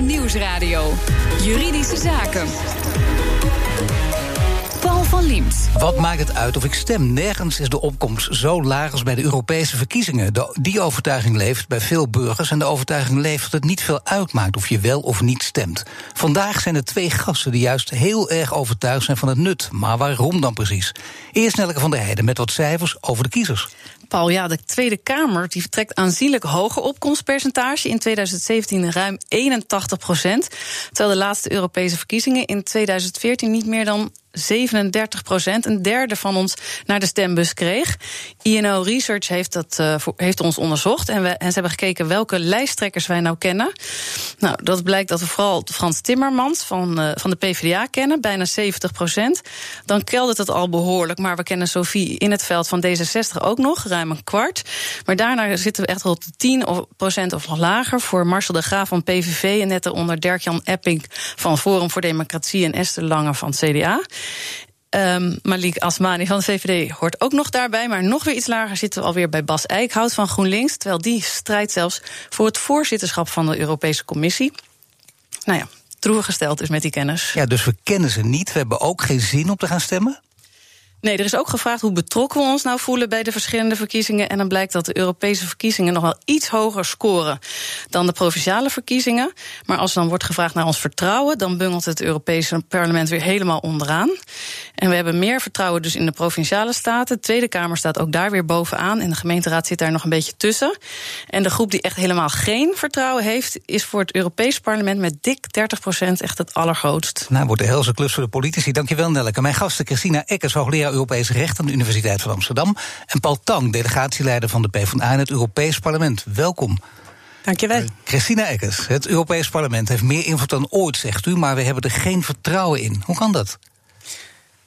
Nieuwsradio. Juridische Zaken. Paul van Liemt. Wat maakt het uit of ik stem? Nergens is de opkomst zo laag als bij de Europese verkiezingen. Die overtuiging leeft bij veel burgers en de overtuiging leeft dat het niet veel uitmaakt of je wel of niet stemt. Vandaag zijn er twee gasten die juist heel erg overtuigd zijn van het nut. Maar waarom dan precies? Eerst Nelke van der Heijden met wat cijfers over de kiezers. Paul, ja, de Tweede Kamer die vertrekt aanzienlijk hoger opkomstpercentage. In 2017 ruim 81 procent. Terwijl de laatste Europese verkiezingen in 2014 niet meer dan 37 procent, een derde van ons, naar de stembus kreeg. INO Research heeft, dat, uh, heeft ons onderzocht en, we, en ze hebben gekeken welke lijsttrekkers wij nou kennen. Nou, dat blijkt dat we vooral Frans Timmermans van, uh, van de PvdA kennen, bijna 70 procent. Dan keldert het al behoorlijk, maar we kennen Sophie in het veld van D66 ook nog, ruim een kwart. Maar daarna zitten we echt op 10 procent of nog lager voor Marcel de Graaf van PVV en net onder Dirk-Jan Epping van Forum voor Democratie en Esther Lange van CDA. Um, Malik Asmani van de VVD hoort ook nog daarbij. Maar nog weer iets lager zitten we alweer bij Bas Eickhout van GroenLinks. Terwijl die strijdt zelfs voor het voorzitterschap van de Europese Commissie. Nou ja, droevig gesteld is met die kennis. Ja, dus we kennen ze niet. We hebben ook geen zin om te gaan stemmen? Nee, er is ook gevraagd hoe betrokken we ons nou voelen bij de verschillende verkiezingen. En dan blijkt dat de Europese verkiezingen nog wel iets hoger scoren dan de provinciale verkiezingen. Maar als dan wordt gevraagd naar ons vertrouwen, dan bungelt het Europese parlement weer helemaal onderaan. En we hebben meer vertrouwen dus in de provinciale staten. De Tweede Kamer staat ook daar weer bovenaan. En de gemeenteraad zit daar nog een beetje tussen. En de groep die echt helemaal geen vertrouwen heeft, is voor het Europees parlement met dik 30 procent echt het allergrootst. Nou, wordt de helse klus voor de politici. Dankjewel, Nelleke. Mijn gasten Christina Eckers, hoogleraar Europees Recht aan de Universiteit van Amsterdam. En Paul Tang, delegatieleider van de PvdA in het Europees Parlement. Welkom. Dankjewel. Christina Eckers, het Europees Parlement heeft meer invloed dan ooit, zegt u, maar we hebben er geen vertrouwen in. Hoe kan dat?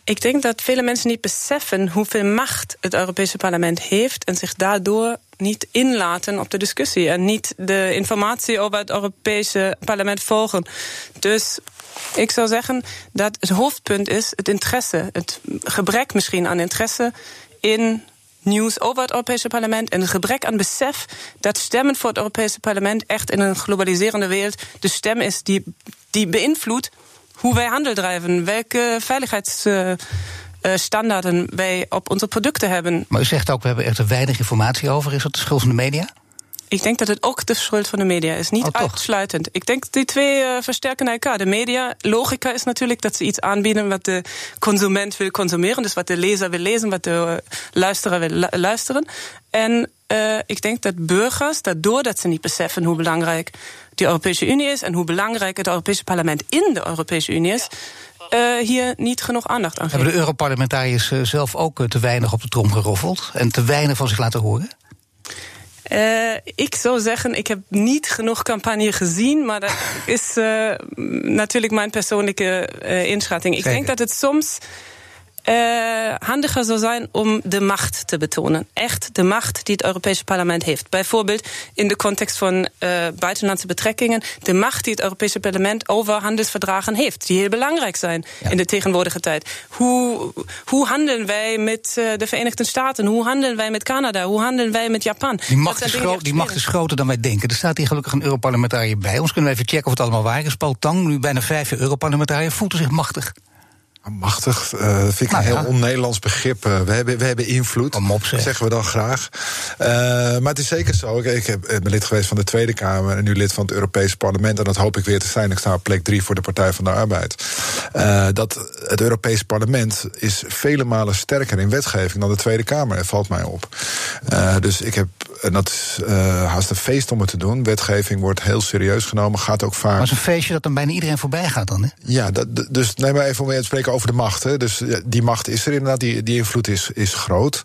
Ik denk dat vele mensen niet beseffen hoeveel macht het Europese parlement heeft en zich daardoor niet inlaten op de discussie en niet de informatie over het Europese parlement volgen. Dus ik zou zeggen dat het hoofdpunt is het interesse, het gebrek misschien aan interesse in nieuws over het Europese parlement en het gebrek aan besef dat stemmen voor het Europese parlement echt in een globaliserende wereld de stem is die, die beïnvloedt hoe wij handel drijven, welke veiligheidsstandaarden wij op onze producten hebben. Maar u zegt ook, we hebben er weinig informatie over. Is dat de schuld van de media? Ik denk dat het ook de schuld van de media is. Niet oh, uitsluitend. Ik denk die twee uh, versterken elkaar. De media, logica is natuurlijk dat ze iets aanbieden wat de consument wil consumeren. Dus wat de lezer wil lezen, wat de uh, luisteraar wil lu luisteren. En uh, ik denk dat burgers, daardoor dat ze niet beseffen hoe belangrijk de Europese Unie is en hoe belangrijk het Europese parlement in de Europese Unie is. Uh, hier niet genoeg aandacht aan geven. Hebben de Europarlementariërs zelf ook te weinig op de trom geroffeld en te weinig van zich laten horen? Uh, ik zou zeggen, ik heb niet genoeg campagne gezien, maar dat is uh, natuurlijk mijn persoonlijke inschatting. Ik denk dat het soms uh, handiger zou zijn om de macht te betonen. Echt de macht die het Europese parlement heeft. Bijvoorbeeld in de context van uh, buitenlandse betrekkingen. De macht die het Europese parlement over handelsverdragen heeft. Die heel belangrijk zijn ja. in de tegenwoordige tijd. Hoe, hoe handelen wij met uh, de Verenigde Staten? Hoe handelen wij met Canada? Hoe handelen wij met Japan? Die macht, is, die macht is groter dan wij denken. Er staat hier gelukkig een Europarlementariër bij ons. Kunnen we even checken of het allemaal waar is. Paul Tang, nu bijna vijf jaar Europarlementariër, voelt zich machtig. Machtig, uh, vind ik nou, een heel ja. on-Nederlands begrip. Uh, we, hebben, we hebben invloed, op, zeg. zeggen we dan graag. Uh, maar het is zeker zo. Ik, ik heb, ben lid geweest van de Tweede Kamer en nu lid van het Europese Parlement. En dat hoop ik weer te zijn. Ik sta op plek drie voor de Partij van de Arbeid. dat het Europese Parlement is vele malen sterker in wetgeving dan de Tweede Kamer. Dat valt mij op. dus ik heb, en dat is haast een feest om het te doen. Wetgeving wordt heel serieus genomen, gaat ook vaak. Maar het is een feestje dat dan bijna iedereen voorbij gaat dan, hè? Ja, dat, dus neem maar even om weer te spreken over de macht. Hè. Dus die macht is er inderdaad, die, die invloed is, is groot.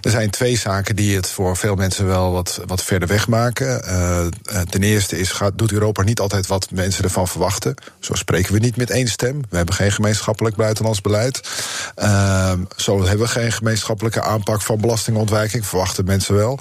Er zijn twee zaken die het voor veel mensen wel wat, wat verder weg maken. Uh, ten eerste is, gaat, doet Europa niet altijd wat mensen ervan verwachten. Zo spreken we niet met één stem. We hebben geen gemeenschappelijk buitenlands beleid. Uh, zo hebben we geen gemeenschappelijke aanpak van belastingontwijking. Verwachten mensen wel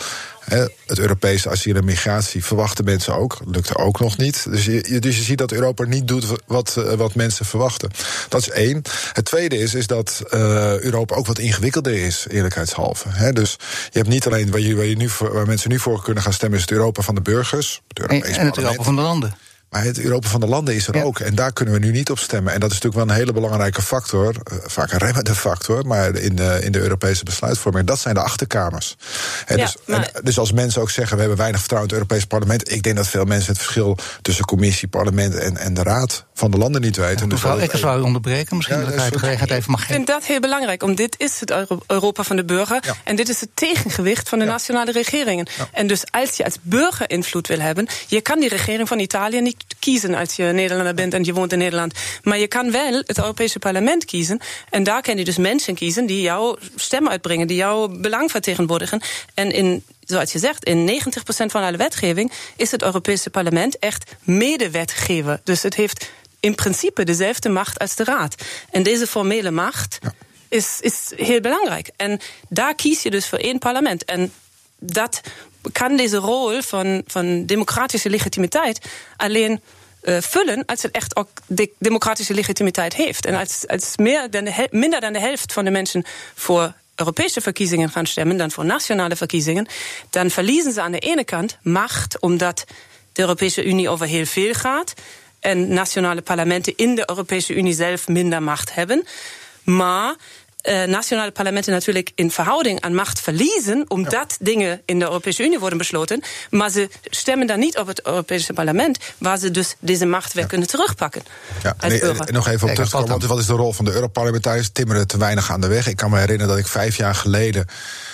het Europese asiel en migratie verwachten mensen ook. Lukt ook nog niet. Dus je, dus je ziet dat Europa niet doet wat, eh, wat mensen verwachten. Dat is één. Het tweede is, is dat uh, Europa ook wat ingewikkelder is, eerlijkheidshalve. He, dus je hebt niet alleen waar, je, waar, je nu, waar mensen nu voor kunnen gaan stemmen, is het Europa van de burgers. Het en het Europa van de landen. Maar het Europa van de landen is er ook. En daar kunnen we nu niet op stemmen. En dat is natuurlijk wel een hele belangrijke factor. Uh, vaak een remmende factor. Maar in de, in de Europese besluitvorming. Dat zijn de achterkamers. En dus, en, dus als mensen ook zeggen. we hebben weinig vertrouwen in het Europese parlement. Ik denk dat veel mensen het verschil tussen commissie, parlement en, en de raad van de landen niet weten. Ja, dus mevrouw Eckers zou u onderbreken. Misschien ja, dat ik de gelegenheid even mag geven. Ik vind dat heel belangrijk. Want dit is het Europa van de burger. En dit is het tegengewicht van de nationale regeringen. En dus als je als burger invloed wil hebben. je kan die regering van Italië niet kiezen als je Nederlander bent en je woont in Nederland. Maar je kan wel het Europese parlement kiezen. En daar kan je dus mensen kiezen die jouw stem uitbrengen, die jouw belang vertegenwoordigen. En in zoals je zegt, in 90% van alle wetgeving is het Europese parlement echt medewetgever. Dus het heeft in principe dezelfde macht als de Raad. En deze formele macht is, is heel belangrijk. En daar kies je dus voor één parlement. En dat kan deze rol van, van democratische legitimiteit alleen uh, vullen als het echt ook de democratische legitimiteit heeft. En als, als meer dan de, minder dan de helft van de mensen voor Europese verkiezingen gaan stemmen dan voor nationale verkiezingen, dan verliezen ze aan de ene kant macht, omdat de Europese Unie over heel veel gaat en nationale parlementen in de Europese Unie zelf minder macht hebben. Maar uh, nationale parlementen natuurlijk in verhouding aan macht verliezen, omdat dingen in de Europese Unie worden besloten. Maar ze stemmen dan niet op het Europese parlement, waar ze dus deze macht weer kunnen terugpakken. Ja, nee, nog even op terug te komen, want wat is de rol van de Europarlementariërs? Timmeren te weinig aan de weg. Ik kan me herinneren dat ik vijf jaar geleden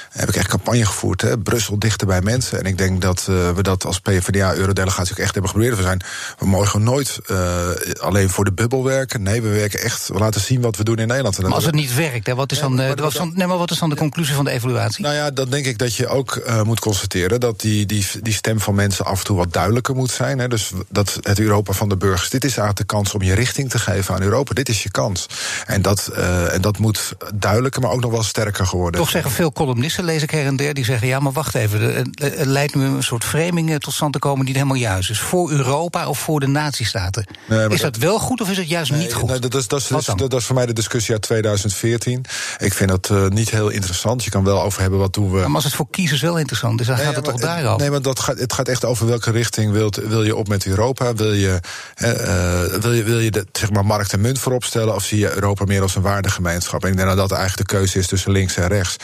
heb ik echt campagne gevoerd. Hè? Brussel dichter bij mensen. En ik denk dat uh, we dat als PvdA-eurodelegatie ook echt hebben geprobeerd. We, zijn, we mogen nooit uh, alleen voor de bubbel werken. Nee, we werken echt. We laten zien wat we doen in Nederland. maar als het niet werkt, hè, wat, is dan, ja, wat, dan, nee, maar wat is dan de conclusie van de evaluatie? Nou ja, dan denk ik dat je ook uh, moet constateren dat die, die, die stem van mensen af en toe wat duidelijker moet zijn. Hè? Dus dat het Europa van de burgers. Dit is eigenlijk de kans om je richting te geven aan Europa. Dit is je kans. En dat, en dat moet duidelijker, maar ook nog wel sterker geworden. Toch zeggen veel columnisten lees ik her en der, die zeggen: ja, maar wacht even. Het leidt nu een soort framing tot stand te komen die helemaal juist is. Voor Europa of voor de natiestaten. is dat, wel goed of is het juist niet goed? Nee, dat, is, dat, is, dat, is voor mij de discussie uit 2014. Ik vind dat uh, niet heel interessant. Je kan wel over hebben wat doen we. Maar als het voor kiezers wel interessant is, dan gaat het toch daarover? Nee, maar dat gaat, het gaat echt over welke richting wilt, wil je op met Europa. Wil je, uh, wil je, wil je de, zeg maar markt en munt voorop stellen? Of zie je Europa meer als een waardegemeenschap? En ik denk dat dat eigenlijk de keuze is tussen links en rechts.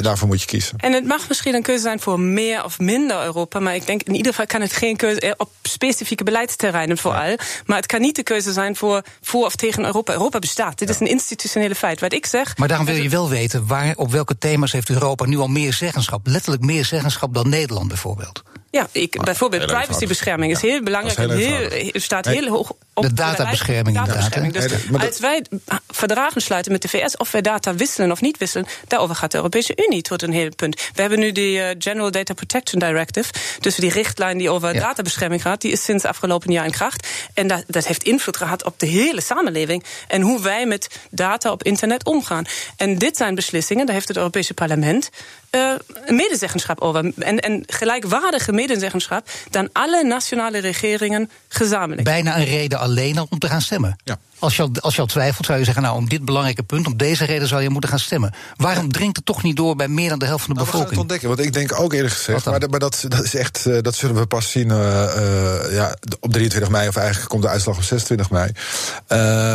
Daarvoor, daarvoor moet je kiezen. En het mag misschien een keuze zijn voor meer of minder Europa. Maar ik denk in ieder geval kan het geen keuze eh, op specifieke beleidsterreinen vooral. Maar het kan niet de keuze zijn voor voor of tegen Europa. Europa bestaat. Dit is een institutionele feit. Wat ik zeg. Maar daarom wil je wel weten waar, op welke thema's heeft Europa nu al meer zeggenschap. Letterlijk meer zeggenschap dan Nederland bijvoorbeeld. Ja, ik, bijvoorbeeld privacybescherming is heel belangrijk. Heel heel, staat heel hoog op de databescherming. De databescherming. Dus als wij verdragen sluiten met de VS, of wij data wisselen of niet wisselen, daarover gaat de Europese Unie tot een heel punt. We hebben nu die uh, General Data Protection Directive, dus die richtlijn die over databescherming gaat, die is sinds afgelopen jaar in kracht. En dat, dat heeft invloed gehad op de hele samenleving en hoe wij met data op internet omgaan. En dit zijn beslissingen, daar heeft het Europese Parlement uh, medezeggenschap over. En, en gelijkwaardige medezeggenschap dan alle nationale regeringen gezamenlijk. Bijna een reden alleen al om te gaan stemmen. Ja. Als je, al, als je al twijfelt, zou je zeggen: Nou, om dit belangrijke punt, om deze reden zou je moeten gaan stemmen. Waarom dringt het toch niet door bij meer dan de helft van de nou, bevolking? We gaan het ontdekken, want ik denk ook eerlijk gezegd, maar, maar, dat, dat is echt, uh, dat zullen we pas zien uh, uh, ja, op 23 mei, of eigenlijk komt de uitslag op 26 mei.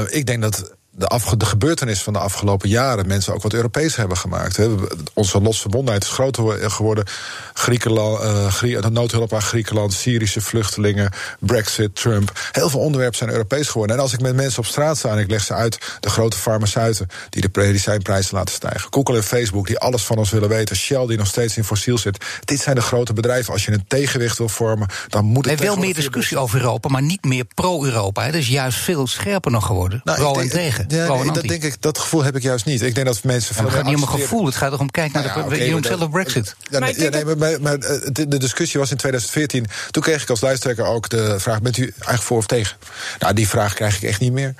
ik denk dat de, af, de gebeurtenis van de afgelopen jaren mensen ook wat Europees hebben gemaakt. Hè. Onze losverbondenheid is groter geworden. Griekenland, uh, de noodhulp aan Griekenland, Syrische vluchtelingen, Brexit, Trump. Heel veel onderwerpen zijn Europees geworden. En als ik met mensen op straat sta en ik leg ze uit, de grote farmaceuten die de medicijnprijzen laten stijgen, Google en Facebook die alles van ons willen weten, Shell die nog steeds in fossiel zit. Dit zijn de grote bedrijven. Als je een tegenwicht wil vormen, dan moet het. Er wel meer discussie over Europa, maar niet meer pro-Europa. Dat is juist veel scherper nog geworden. Nou, pro en tegen. Ja, dat, denk ik, dat gevoel heb ik juist niet. Ik denk dat mensen. Ja, het gaat niet om een gevoel, het gaat erom kijk naar nou de. je noemt zelf Brexit. Ja, nee, nee, maar, maar, eh, de, discussie was in 2014. Toen kreeg ik als luisteraar ook de vraag: bent u eigenlijk voor of tegen? Nou, die vraag krijg ik echt niet meer.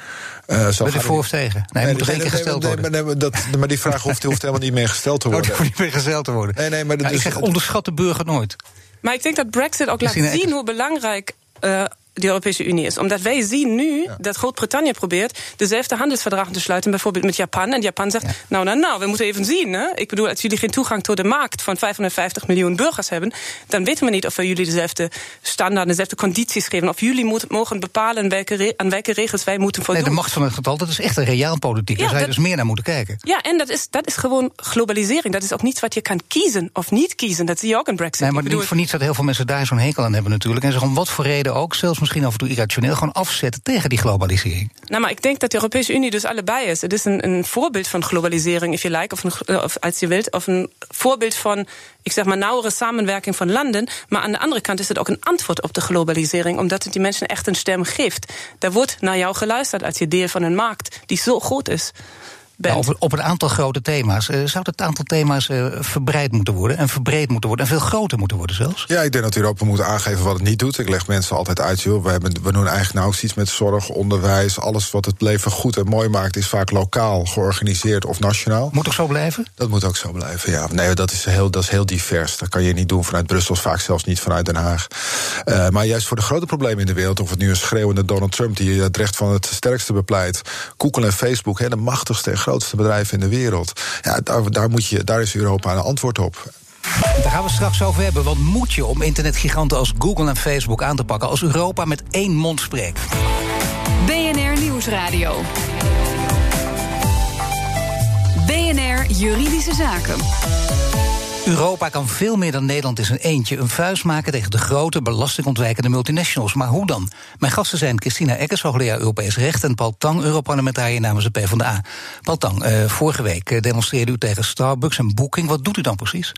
Uh, zo ben voor of tegen? Nee, nee moet nee, nee, gesteld nee, worden. Maar, dat, maar die vraag hoeft, hoeft helemaal niet meer gesteld te worden. Hoeft niet meer gesteld te worden. Nee, nee, maar dat ik zeg onderschat de burger nooit. Maar ik denk dat Brexit ook laat zien hoe belangrijk uh, de Europese Unie is. Omdat wij zien nu dat Groot-Brittannië probeert dezelfde handelsverdragen te sluiten, bijvoorbeeld met Japan. En Japan zegt: Nou, nou, nou, we moeten even zien. Bedoel, als jullie geen toegang tot de markt van 550 miljoen burgers hebben, dan weten we niet of we jullie dezelfde standaarden, dezelfde condities geven. Of jullie moeten, mogen bepalen welke aan welke regels wij moeten voldoen. Nee, de macht van het getal, dat is echt een realpolitiek. Daar zou je dus meer naar moeten kijken. Ja, en dat is, dat is gewoon globalisering. Dat is ook niet wat je kan kiezen of niet kiezen. Dat zie je ook in Brexit. Nee, maar niet voor niets dat heel veel mensen daar zo'n hekel aan hebben natuurlijk. En ze om wat voor reden ook, zelfs misschien af en toe irrationeel, gewoon afzetten tegen die globalisering. Nou, maar ik denk dat de Europese Unie dus allebei is. Het is een, een voorbeeld van globalisering, if you like, of, of als je wilt, of een voorbeeld van, ik zeg maar, nauwere samenwerking van landen. Maar aan de andere kant is het ook een antwoord op de globalisering, omdat het die mensen echt een stem geeft. Daar wordt naar jou geluisterd als je deel van een markt die zo groot is. Ja, op, op, een aantal grote thema's. Uh, zou het aantal thema's uh, verbreid moeten worden en verbreed moeten worden en veel groter moeten worden zelfs? Ja, ik denk dat Europa moet aangeven wat het niet doet. Ik leg mensen altijd uit, joh. We, hebben, we doen eigenlijk nauwelijks iets met zorg, onderwijs. Alles wat het leven goed en mooi maakt, is vaak lokaal georganiseerd of nationaal. Moet toch zo blijven? Dat moet ook zo blijven, ja. Nee, dat is heel, dat is heel divers. Dat kan je niet doen vanuit Brussel, vaak zelfs niet vanuit Den Haag. Uh, maar juist voor de grote problemen in de wereld, of het nu een schreeuwende Donald Trump die het recht van het sterkste bepleit, Google en Facebook, hè, de machtigste en grootste bedrijven in de wereld. Ja, daar, daar, moet je, daar is Europa een antwoord op. Daar gaan we straks over hebben. Wat moet je om internetgiganten als Google en Facebook aan te pakken als Europa met één mond spreekt? BNR Nieuwsradio. BNR Juridische Zaken. Europa kan veel meer dan Nederland in zijn eentje een vuist maken tegen de grote belastingontwijkende multinationals. Maar hoe dan? Mijn gasten zijn Christina Eckers, hoogleraar Europees Recht, en Paul Tang, Europarlementariër namens de PvdA. Paul Tang, uh, vorige week uh, demonstreerde u tegen Starbucks en Booking. Wat doet u dan precies?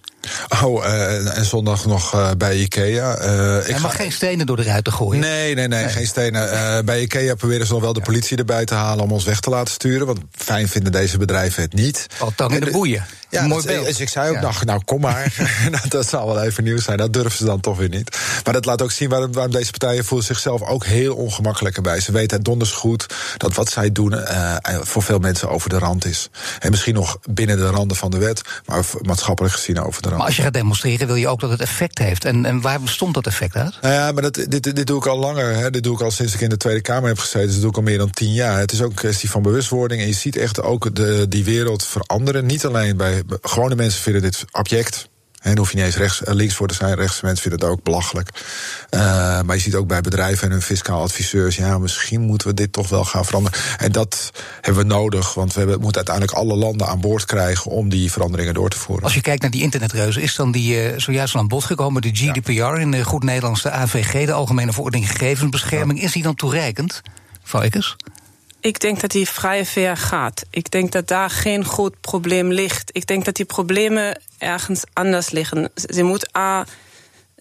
Oh, uh, en zondag nog uh, bij Ikea. Uh, ik mag ga... geen stenen door de ruiten gooien. Nee, nee, nee, nee. geen stenen. bij Ikea proberen ze nog wel de politie erbij te halen om ons weg te laten sturen. Want fijn vinden deze bedrijven het niet. Paul Tang in de boeien. Ja, Mooi dat, beeld. Dus ik zei ook ja. nog, nou kom maar. dat zal wel even nieuws zijn. Dat durven ze dan toch weer niet. Maar dat laat ook zien waarom, waarom deze partijen voelen zichzelf ook heel ongemakkelijk erbij. Ze weten het donders goed dat wat zij doen uh, voor veel mensen over de rand is. En misschien nog binnen de randen van de wet, maar maatschappelijk gezien over de rand. Maar als je gaat demonstreren, wil je ook dat het effect heeft. En, en waar bestond dat effect uit? Nou ja, maar dat, dit, dit doe ik al langer. Hè. Dit doe ik al sinds ik in de Tweede Kamer heb gezeten. Dus dat doe ik al meer dan tien jaar. Het is ook een kwestie van bewustwording. En je ziet echt ook de, die wereld veranderen. Niet alleen bij gewone mensen vinden dit En dan hoef je niet eens rechts, links voor te zijn. Rechtse mensen vinden het ook belachelijk. Uh, maar je ziet ook bij bedrijven en hun fiscaal adviseurs... ja, misschien moeten we dit toch wel gaan veranderen. En dat hebben we nodig, want we hebben, moeten uiteindelijk alle landen aan boord krijgen... om die veranderingen door te voeren. Als je kijkt naar die internetreuzen, is dan die uh, zojuist al aan bod gekomen... de GDPR in de goed Nederlands de AVG, de Algemene Verordening Gegevensbescherming... Ja. is die dan toereikend, Valkens? Ik denk dat die vrij ver gaat. Ik denk dat daar geen groot probleem ligt. Ik denk dat die problemen ergens anders liggen. Ze moet A.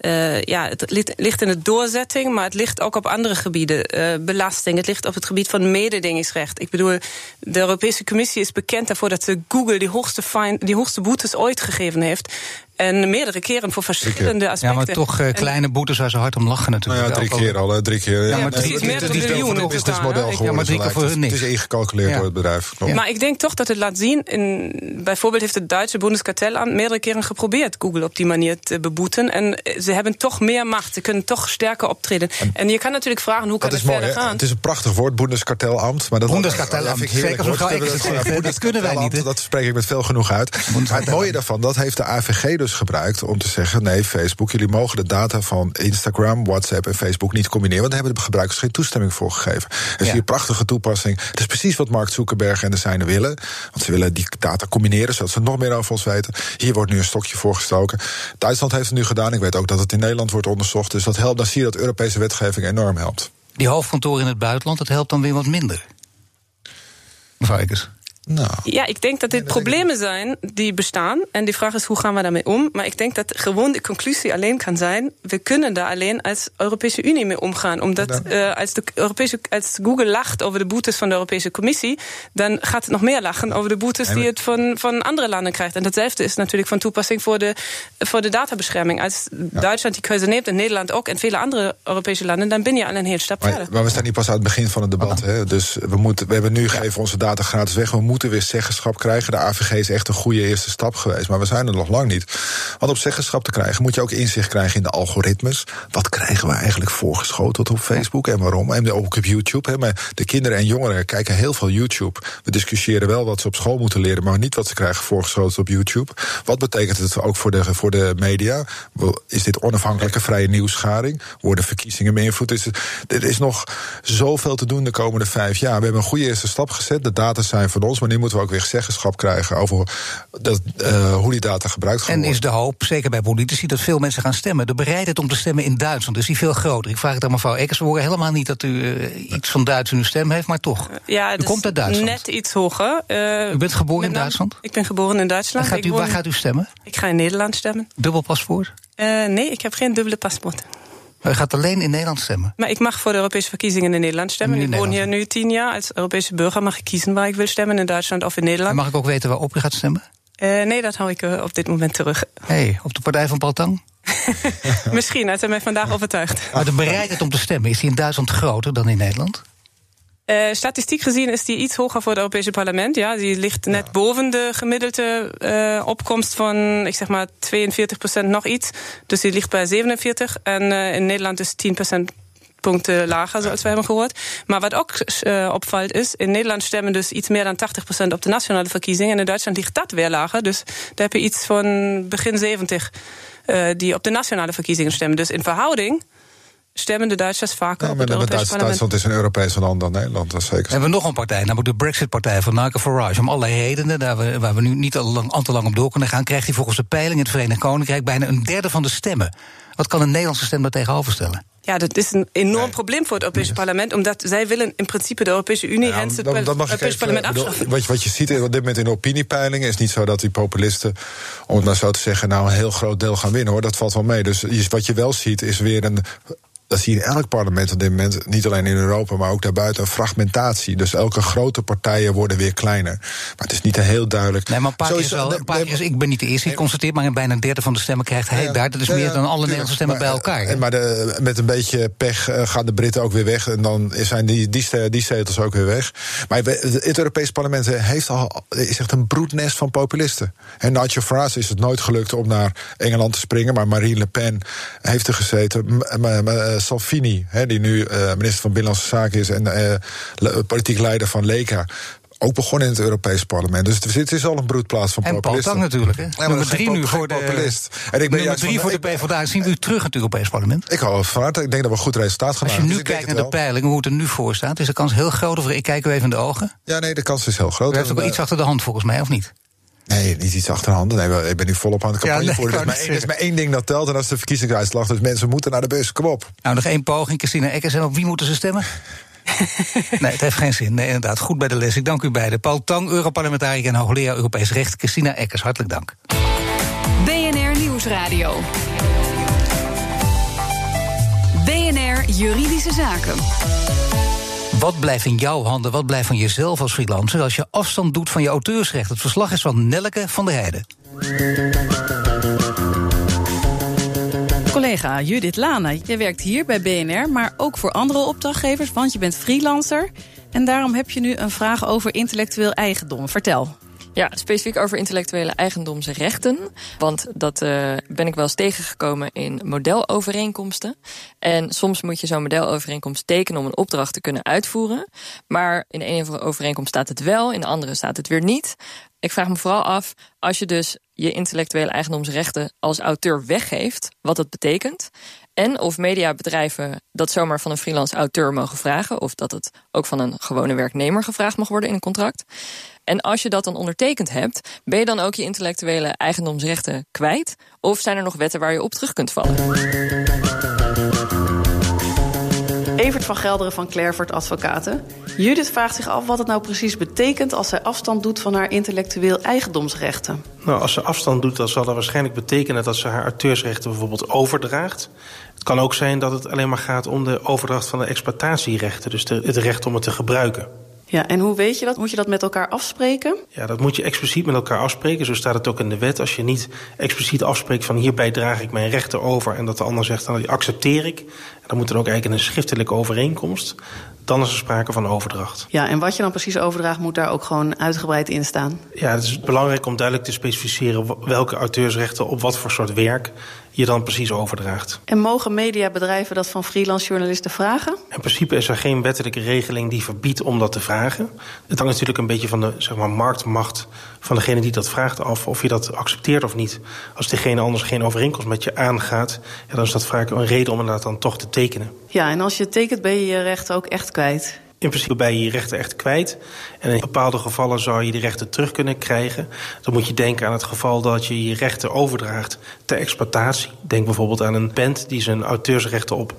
Uh, ja, het ligt in de doorzetting, maar het ligt ook op andere gebieden. Uh, belasting, het ligt op het gebied van mededingingsrecht. Ik bedoel, de Europese Commissie is bekend daarvoor dat ze Google die hoogste, fine, die hoogste boetes ooit gegeven heeft. En meerdere keren voor verschillende aspecten. Ja, maar toch uh, kleine boetes waar ze hard om lachen natuurlijk. Nou ja, drie keer al, hè, drie keer. Ja, ja maar drie, het is meer dan een miljoen Het businessmodel geworden. Ja, maar drie keer voor hun niks. Het is ingecalculeerd door het bedrijf. Ja. Maar ik denk toch dat het laat zien... In, bijvoorbeeld heeft het Duitse Bundeskartellamt meerdere keren geprobeerd... Google op die manier te beboeten. En ze hebben toch meer macht. Ze kunnen toch sterker optreden. En, en je kan natuurlijk vragen, hoe kan het verder gaan? Het is een prachtig woord, Bundeskartellamt. Maar dat Bundeskartellamt, als mevrouw Dat kunnen wij niet. Dat spreek ik met veel genoeg uit. Maar het mooie daarvan, dat heeft de AVG dus gebruikt... om te zeggen: nee, Facebook, jullie mogen de data van Instagram, WhatsApp en Facebook niet combineren. Want daar hebben de gebruikers geen toestemming voor gegeven. Dus ja. hier prachtige toepassing. Het is precies wat Mark Zuckerberg en de zijnen willen. Want ze willen die data combineren, zodat ze nog meer over ons weten. Hier wordt nu een stokje voor gestoken. Duitsland heeft het nu gedaan. Ik weet ook dat het in Nederland wordt onderzocht. Dus dat helpt. Dan zie je dat Europese wetgeving enorm helpt. Die hoofdkantoren in het buitenland, dat helpt dan weer wat minder. Mevrouw. Nou. Ja, ik denk dat dit problemen zijn die bestaan. En de vraag is hoe gaan we daarmee om. Maar ik denk dat gewoon de conclusie alleen kan zijn... we kunnen daar alleen als Europese Unie mee omgaan. Omdat uh, als, de Europese, als Google lacht over de boetes van de Europese Commissie... dan gaat het nog meer lachen over de boetes die het van, van andere landen krijgt. En datzelfde is natuurlijk van toepassing voor de, voor de databescherming. Als ja. Duitsland die keuze neemt en Nederland ook... en vele andere Europese landen, dan ben je al een heel stap verder. Maar we staan niet pas aan het begin van het debat. Hè? Dus we, moeten, we hebben nu gegeven onze data gratis weg. We moeten moeten weer zeggenschap krijgen. De AVG is echt een goede eerste stap geweest, maar we zijn er nog lang niet. Want op zeggenschap te krijgen moet je ook inzicht krijgen in de algoritmes. Wat krijgen we eigenlijk voorgeschoteld op Facebook en waarom? En ook op YouTube. Hè. de kinderen en jongeren kijken heel veel YouTube. We discussiëren wel wat ze op school moeten leren, maar niet wat ze krijgen voorgeschoteld op YouTube. Wat betekent het ook voor de, voor de media? Is dit onafhankelijke vrije nieuwsgaring? Worden verkiezingen beïnvloed? Is er is nog zoveel te doen de komende vijf jaar. We hebben een goede eerste stap gezet. De data zijn van ons, maar nu moeten we ook weer zeggenschap krijgen over dat, uh, hoe die data gebruikt gaan En is de hoop, zeker bij politici, dat veel mensen gaan stemmen. De bereidheid om te stemmen in Duitsland is die veel groter. Ik vraag het aan mevrouw Eckers. We horen helemaal niet dat u uh, iets van Duits in uw stem heeft, maar toch. Ja, u komt uit Duitsland. Net iets hoger. Uh, u bent geboren in Duitsland? Ik ben geboren in Duitsland. Gaat u, waar gaat u stemmen? Ik ga in Nederland stemmen. Dubbel paspoort? nee, ik heb geen dubbele paspoort. Maar u gaat alleen in Nederland stemmen? Maar ik mag voor de Europese verkiezingen in Nederland stemmen. ik woon hier nu tien jaar. Als Europese burger mag ik kiezen waar ik wil stemmen, in Duitsland of in Nederland. En mag ik ook weten waarop u gaat stemmen? Uh, nee, dat hou ik uh, op dit moment terug. hey, op de partij van Paltang? Misschien, hij mij vandaag overtuigd. Maar de bereidheid om te stemmen, is die in Duitsland groter dan in Nederland? Uh, statistiek gezien is die iets hoger voor het Europese parlement. Ja, die ligt net boven de gemiddelde uh, opkomst van, ik zeg maar, 42 procent nog iets. Dus die ligt bij 47. En uh, in Nederland is 10 procent punten lager, zoals we hebben gehoord. Maar wat ook uh, opvalt is, in Nederland stemmen dus iets meer dan 80% op de nationale verkiezingen. En in Duitsland ligt dat weer lager. Dus daar heb je iets van begin 70 uh, die op de nationale verkiezingen stemmen. Dus in verhouding stemmen de Duitsers vaker ja, op het Europese Duits, parlement. Duitsland is een Europese land dan Nederland, dat is zeker. We hebben nog een partij, namelijk de Brexit-partij van Nigel Farage. Om allerlei redenen, daar we, waar we nu niet al, lang, al te lang op door kunnen gaan... krijgt hij volgens de peiling in het Verenigd Koninkrijk... bijna een derde van de stemmen. Wat kan een Nederlandse stem daar tegenover stellen? Ja, dat is een enorm probleem voor het Europese parlement. Omdat zij willen in principe de Europese Unie en het Europese parlement afschaffen. Wat, wat je ziet op dit moment in de opiniepeilingen... is niet zo dat die populisten, om het maar zo te zeggen... nou een heel groot deel gaan winnen, hoor. Dat valt wel mee. Dus wat je wel ziet is weer een dat zie je in elk parlement op dit moment, niet alleen in Europa, maar ook daarbuiten, een fragmentatie. Dus elke grote partijen worden weer kleiner. Maar het is niet heel duidelijk. Nee, maar een paar is wel, een paar ik ben niet de eerste die constateert, maar bijna een derde van de stemmen krijgt hij daar. Dat is meer dan alle Nederlandse stemmen bij elkaar. Maar, maar de, met een beetje pech uh, gaan de Britten ook weer weg. En dan zijn die, die, die zetels ook weer weg. Maar het Europees parlement heeft al, is echt een broednest van populisten. En Nigel Farage is het nooit gelukt om naar Engeland te springen, maar Marine Le Pen heeft er gezeten. Eh, Salvini, die nu eh, minister van Binnenlandse Zaken is en uh, politiek leider van Leka ook begonnen in het Europees parlement. Dus het is al een broedplaats van populisten. En natuurlijk, hè? nummer drie nu voor de populist. En ik ben nummer drie voor de PvdA. Zien we u terug in het Europees parlement? Ik hou van harte. Ik denk dat we een goed resultaat gaan Als je nu kijkt naar de peilingen, hoe het er nu voor staat... is de kans heel groot, of ik kijk u even in de ogen? Ja, nee, de kans is heel groot. U heeft ook wel iets achter de hand, volgens mij, of niet? Nee, niet iets achterhand. Nee, ik ben nu volop aan de campagne ja, nee, voor. Er is, maar één ding dat telt en dat is de verkiezingsuitslag. Dus mensen moeten naar de bus. Kom op. Nou, nog één poging. Christina Eckers. En op wie moeten ze stemmen? nee, het heeft geen zin. Nee, inderdaad. Goed bij de les. Ik dank u beiden. Paul Tang, Europarlementariër en hoogleraar Europees Recht. Christina Eckers, hartelijk dank. BNR Nieuwsradio. BNR Juridische Zaken. Wat blijft in jouw handen? Wat blijft van jezelf als freelancer als je afstand doet van je auteursrecht? Het verslag is van Nelke van der Heijden. Collega Judith Lana, je werkt hier bij BNR, maar ook voor andere opdrachtgevers, want je bent freelancer. En daarom heb je nu een vraag over intellectueel eigendom. Vertel. Ja, specifiek over intellectuele eigendomsrechten. Want dat uh, ben ik wel eens tegengekomen in modelovereenkomsten. En soms moet je zo'n modelovereenkomst tekenen om een opdracht te kunnen uitvoeren. Maar in de ene overeenkomst staat het wel, in de andere staat het weer niet. Ik vraag me vooral af, als je dus je intellectuele eigendomsrechten als auteur weggeeft, wat dat betekent. En of mediabedrijven dat zomaar van een freelance auteur mogen vragen. Of dat het ook van een gewone werknemer gevraagd mag worden in een contract. En als je dat dan ondertekend hebt, ben je dan ook je intellectuele eigendomsrechten kwijt? Of zijn er nog wetten waar je op terug kunt vallen? Evert van Gelderen van Clerford Advocaten. Judith vraagt zich af wat het nou precies betekent als zij afstand doet van haar intellectueel eigendomsrechten. Nou, als ze afstand doet, dan zal dat waarschijnlijk betekenen dat ze haar auteursrechten bijvoorbeeld overdraagt. Het kan ook zijn dat het alleen maar gaat om de overdracht van de exploitatierechten, dus de, het recht om het te gebruiken. Ja, en hoe weet je dat? Moet je dat met elkaar afspreken? Ja, dat moet je expliciet met elkaar afspreken. Zo staat het ook in de wet. Als je niet expliciet afspreekt van hierbij draag ik mijn rechten over... en dat de ander zegt, dan accepteer ik. Dan moet er ook eigenlijk een schriftelijke overeenkomst. Dan is er sprake van overdracht. Ja, en wat je dan precies overdraagt, moet daar ook gewoon uitgebreid in staan. Ja, het is belangrijk om duidelijk te specificeren welke auteursrechten op wat voor soort werk je dan precies overdraagt. En mogen mediabedrijven dat van freelance journalisten vragen? In principe is er geen wettelijke regeling die verbiedt om dat te vragen. Het hangt natuurlijk een beetje van de zeg maar, marktmacht van degene die dat vraagt af, of je dat accepteert of niet. Als degene anders geen overeenkomst met je aangaat, ja, dan is dat vaak een reden om inderdaad dan toch te tekenen. Ja, en als je tekent ben je je rechten ook echt kwijt. In principe ben je je rechten echt kwijt. En in bepaalde gevallen zou je die rechten terug kunnen krijgen. Dan moet je denken aan het geval dat je je rechten overdraagt ter exploitatie. Denk bijvoorbeeld aan een band die zijn auteursrechten op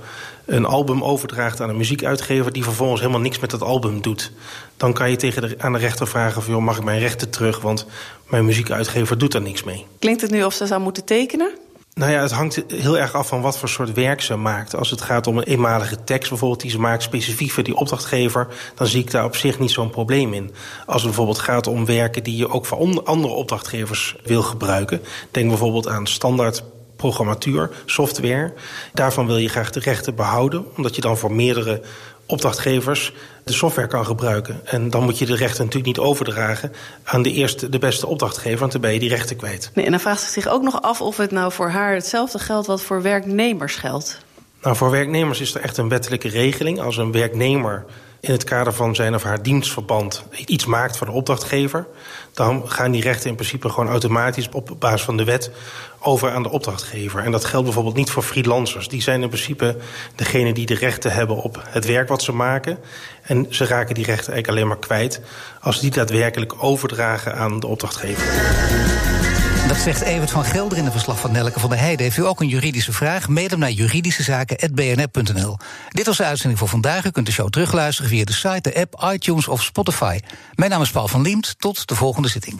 een album overdraagt aan een muziekuitgever... die vervolgens helemaal niks met dat album doet. Dan kan je tegen de, aan de rechter vragen van... Joh, mag ik mijn rechten terug, want mijn muziekuitgever doet daar niks mee. Klinkt het nu of ze zou moeten tekenen? Nou ja, het hangt heel erg af van wat voor soort werk ze maakt. Als het gaat om een eenmalige tekst bijvoorbeeld die ze maakt specifiek voor die opdrachtgever, dan zie ik daar op zich niet zo'n probleem in. Als het bijvoorbeeld gaat om werken die je ook voor andere opdrachtgevers wil gebruiken, denk bijvoorbeeld aan standaard programmatuur, software. Daarvan wil je graag de rechten behouden, omdat je dan voor meerdere opdrachtgevers de software kan gebruiken. En dan moet je de rechten natuurlijk niet overdragen aan de eerste, de beste opdrachtgever, want dan ben je die rechten kwijt. Nee, en dan vraagt ze zich ook nog af of het nou voor haar hetzelfde geldt wat voor werknemers geldt. Nou, voor werknemers is er echt een wettelijke regeling. Als een werknemer in het kader van zijn of haar dienstverband iets maakt voor de opdrachtgever, dan gaan die rechten in principe gewoon automatisch op basis van de wet over aan de opdrachtgever. En dat geldt bijvoorbeeld niet voor freelancers. Die zijn in principe degene die de rechten hebben op het werk wat ze maken. En ze raken die rechten eigenlijk alleen maar kwijt als ze die daadwerkelijk overdragen aan de opdrachtgever. Dat zegt Evert van Gelder in een verslag van Nelke van der Heijden. Heeft u ook een juridische vraag? Mail hem naar juridischezaken.bnr.nl. Dit was de uitzending voor vandaag. U kunt de show terugluisteren via de site, de app, iTunes of Spotify. Mijn naam is Paul van Liemt. Tot de volgende zitting.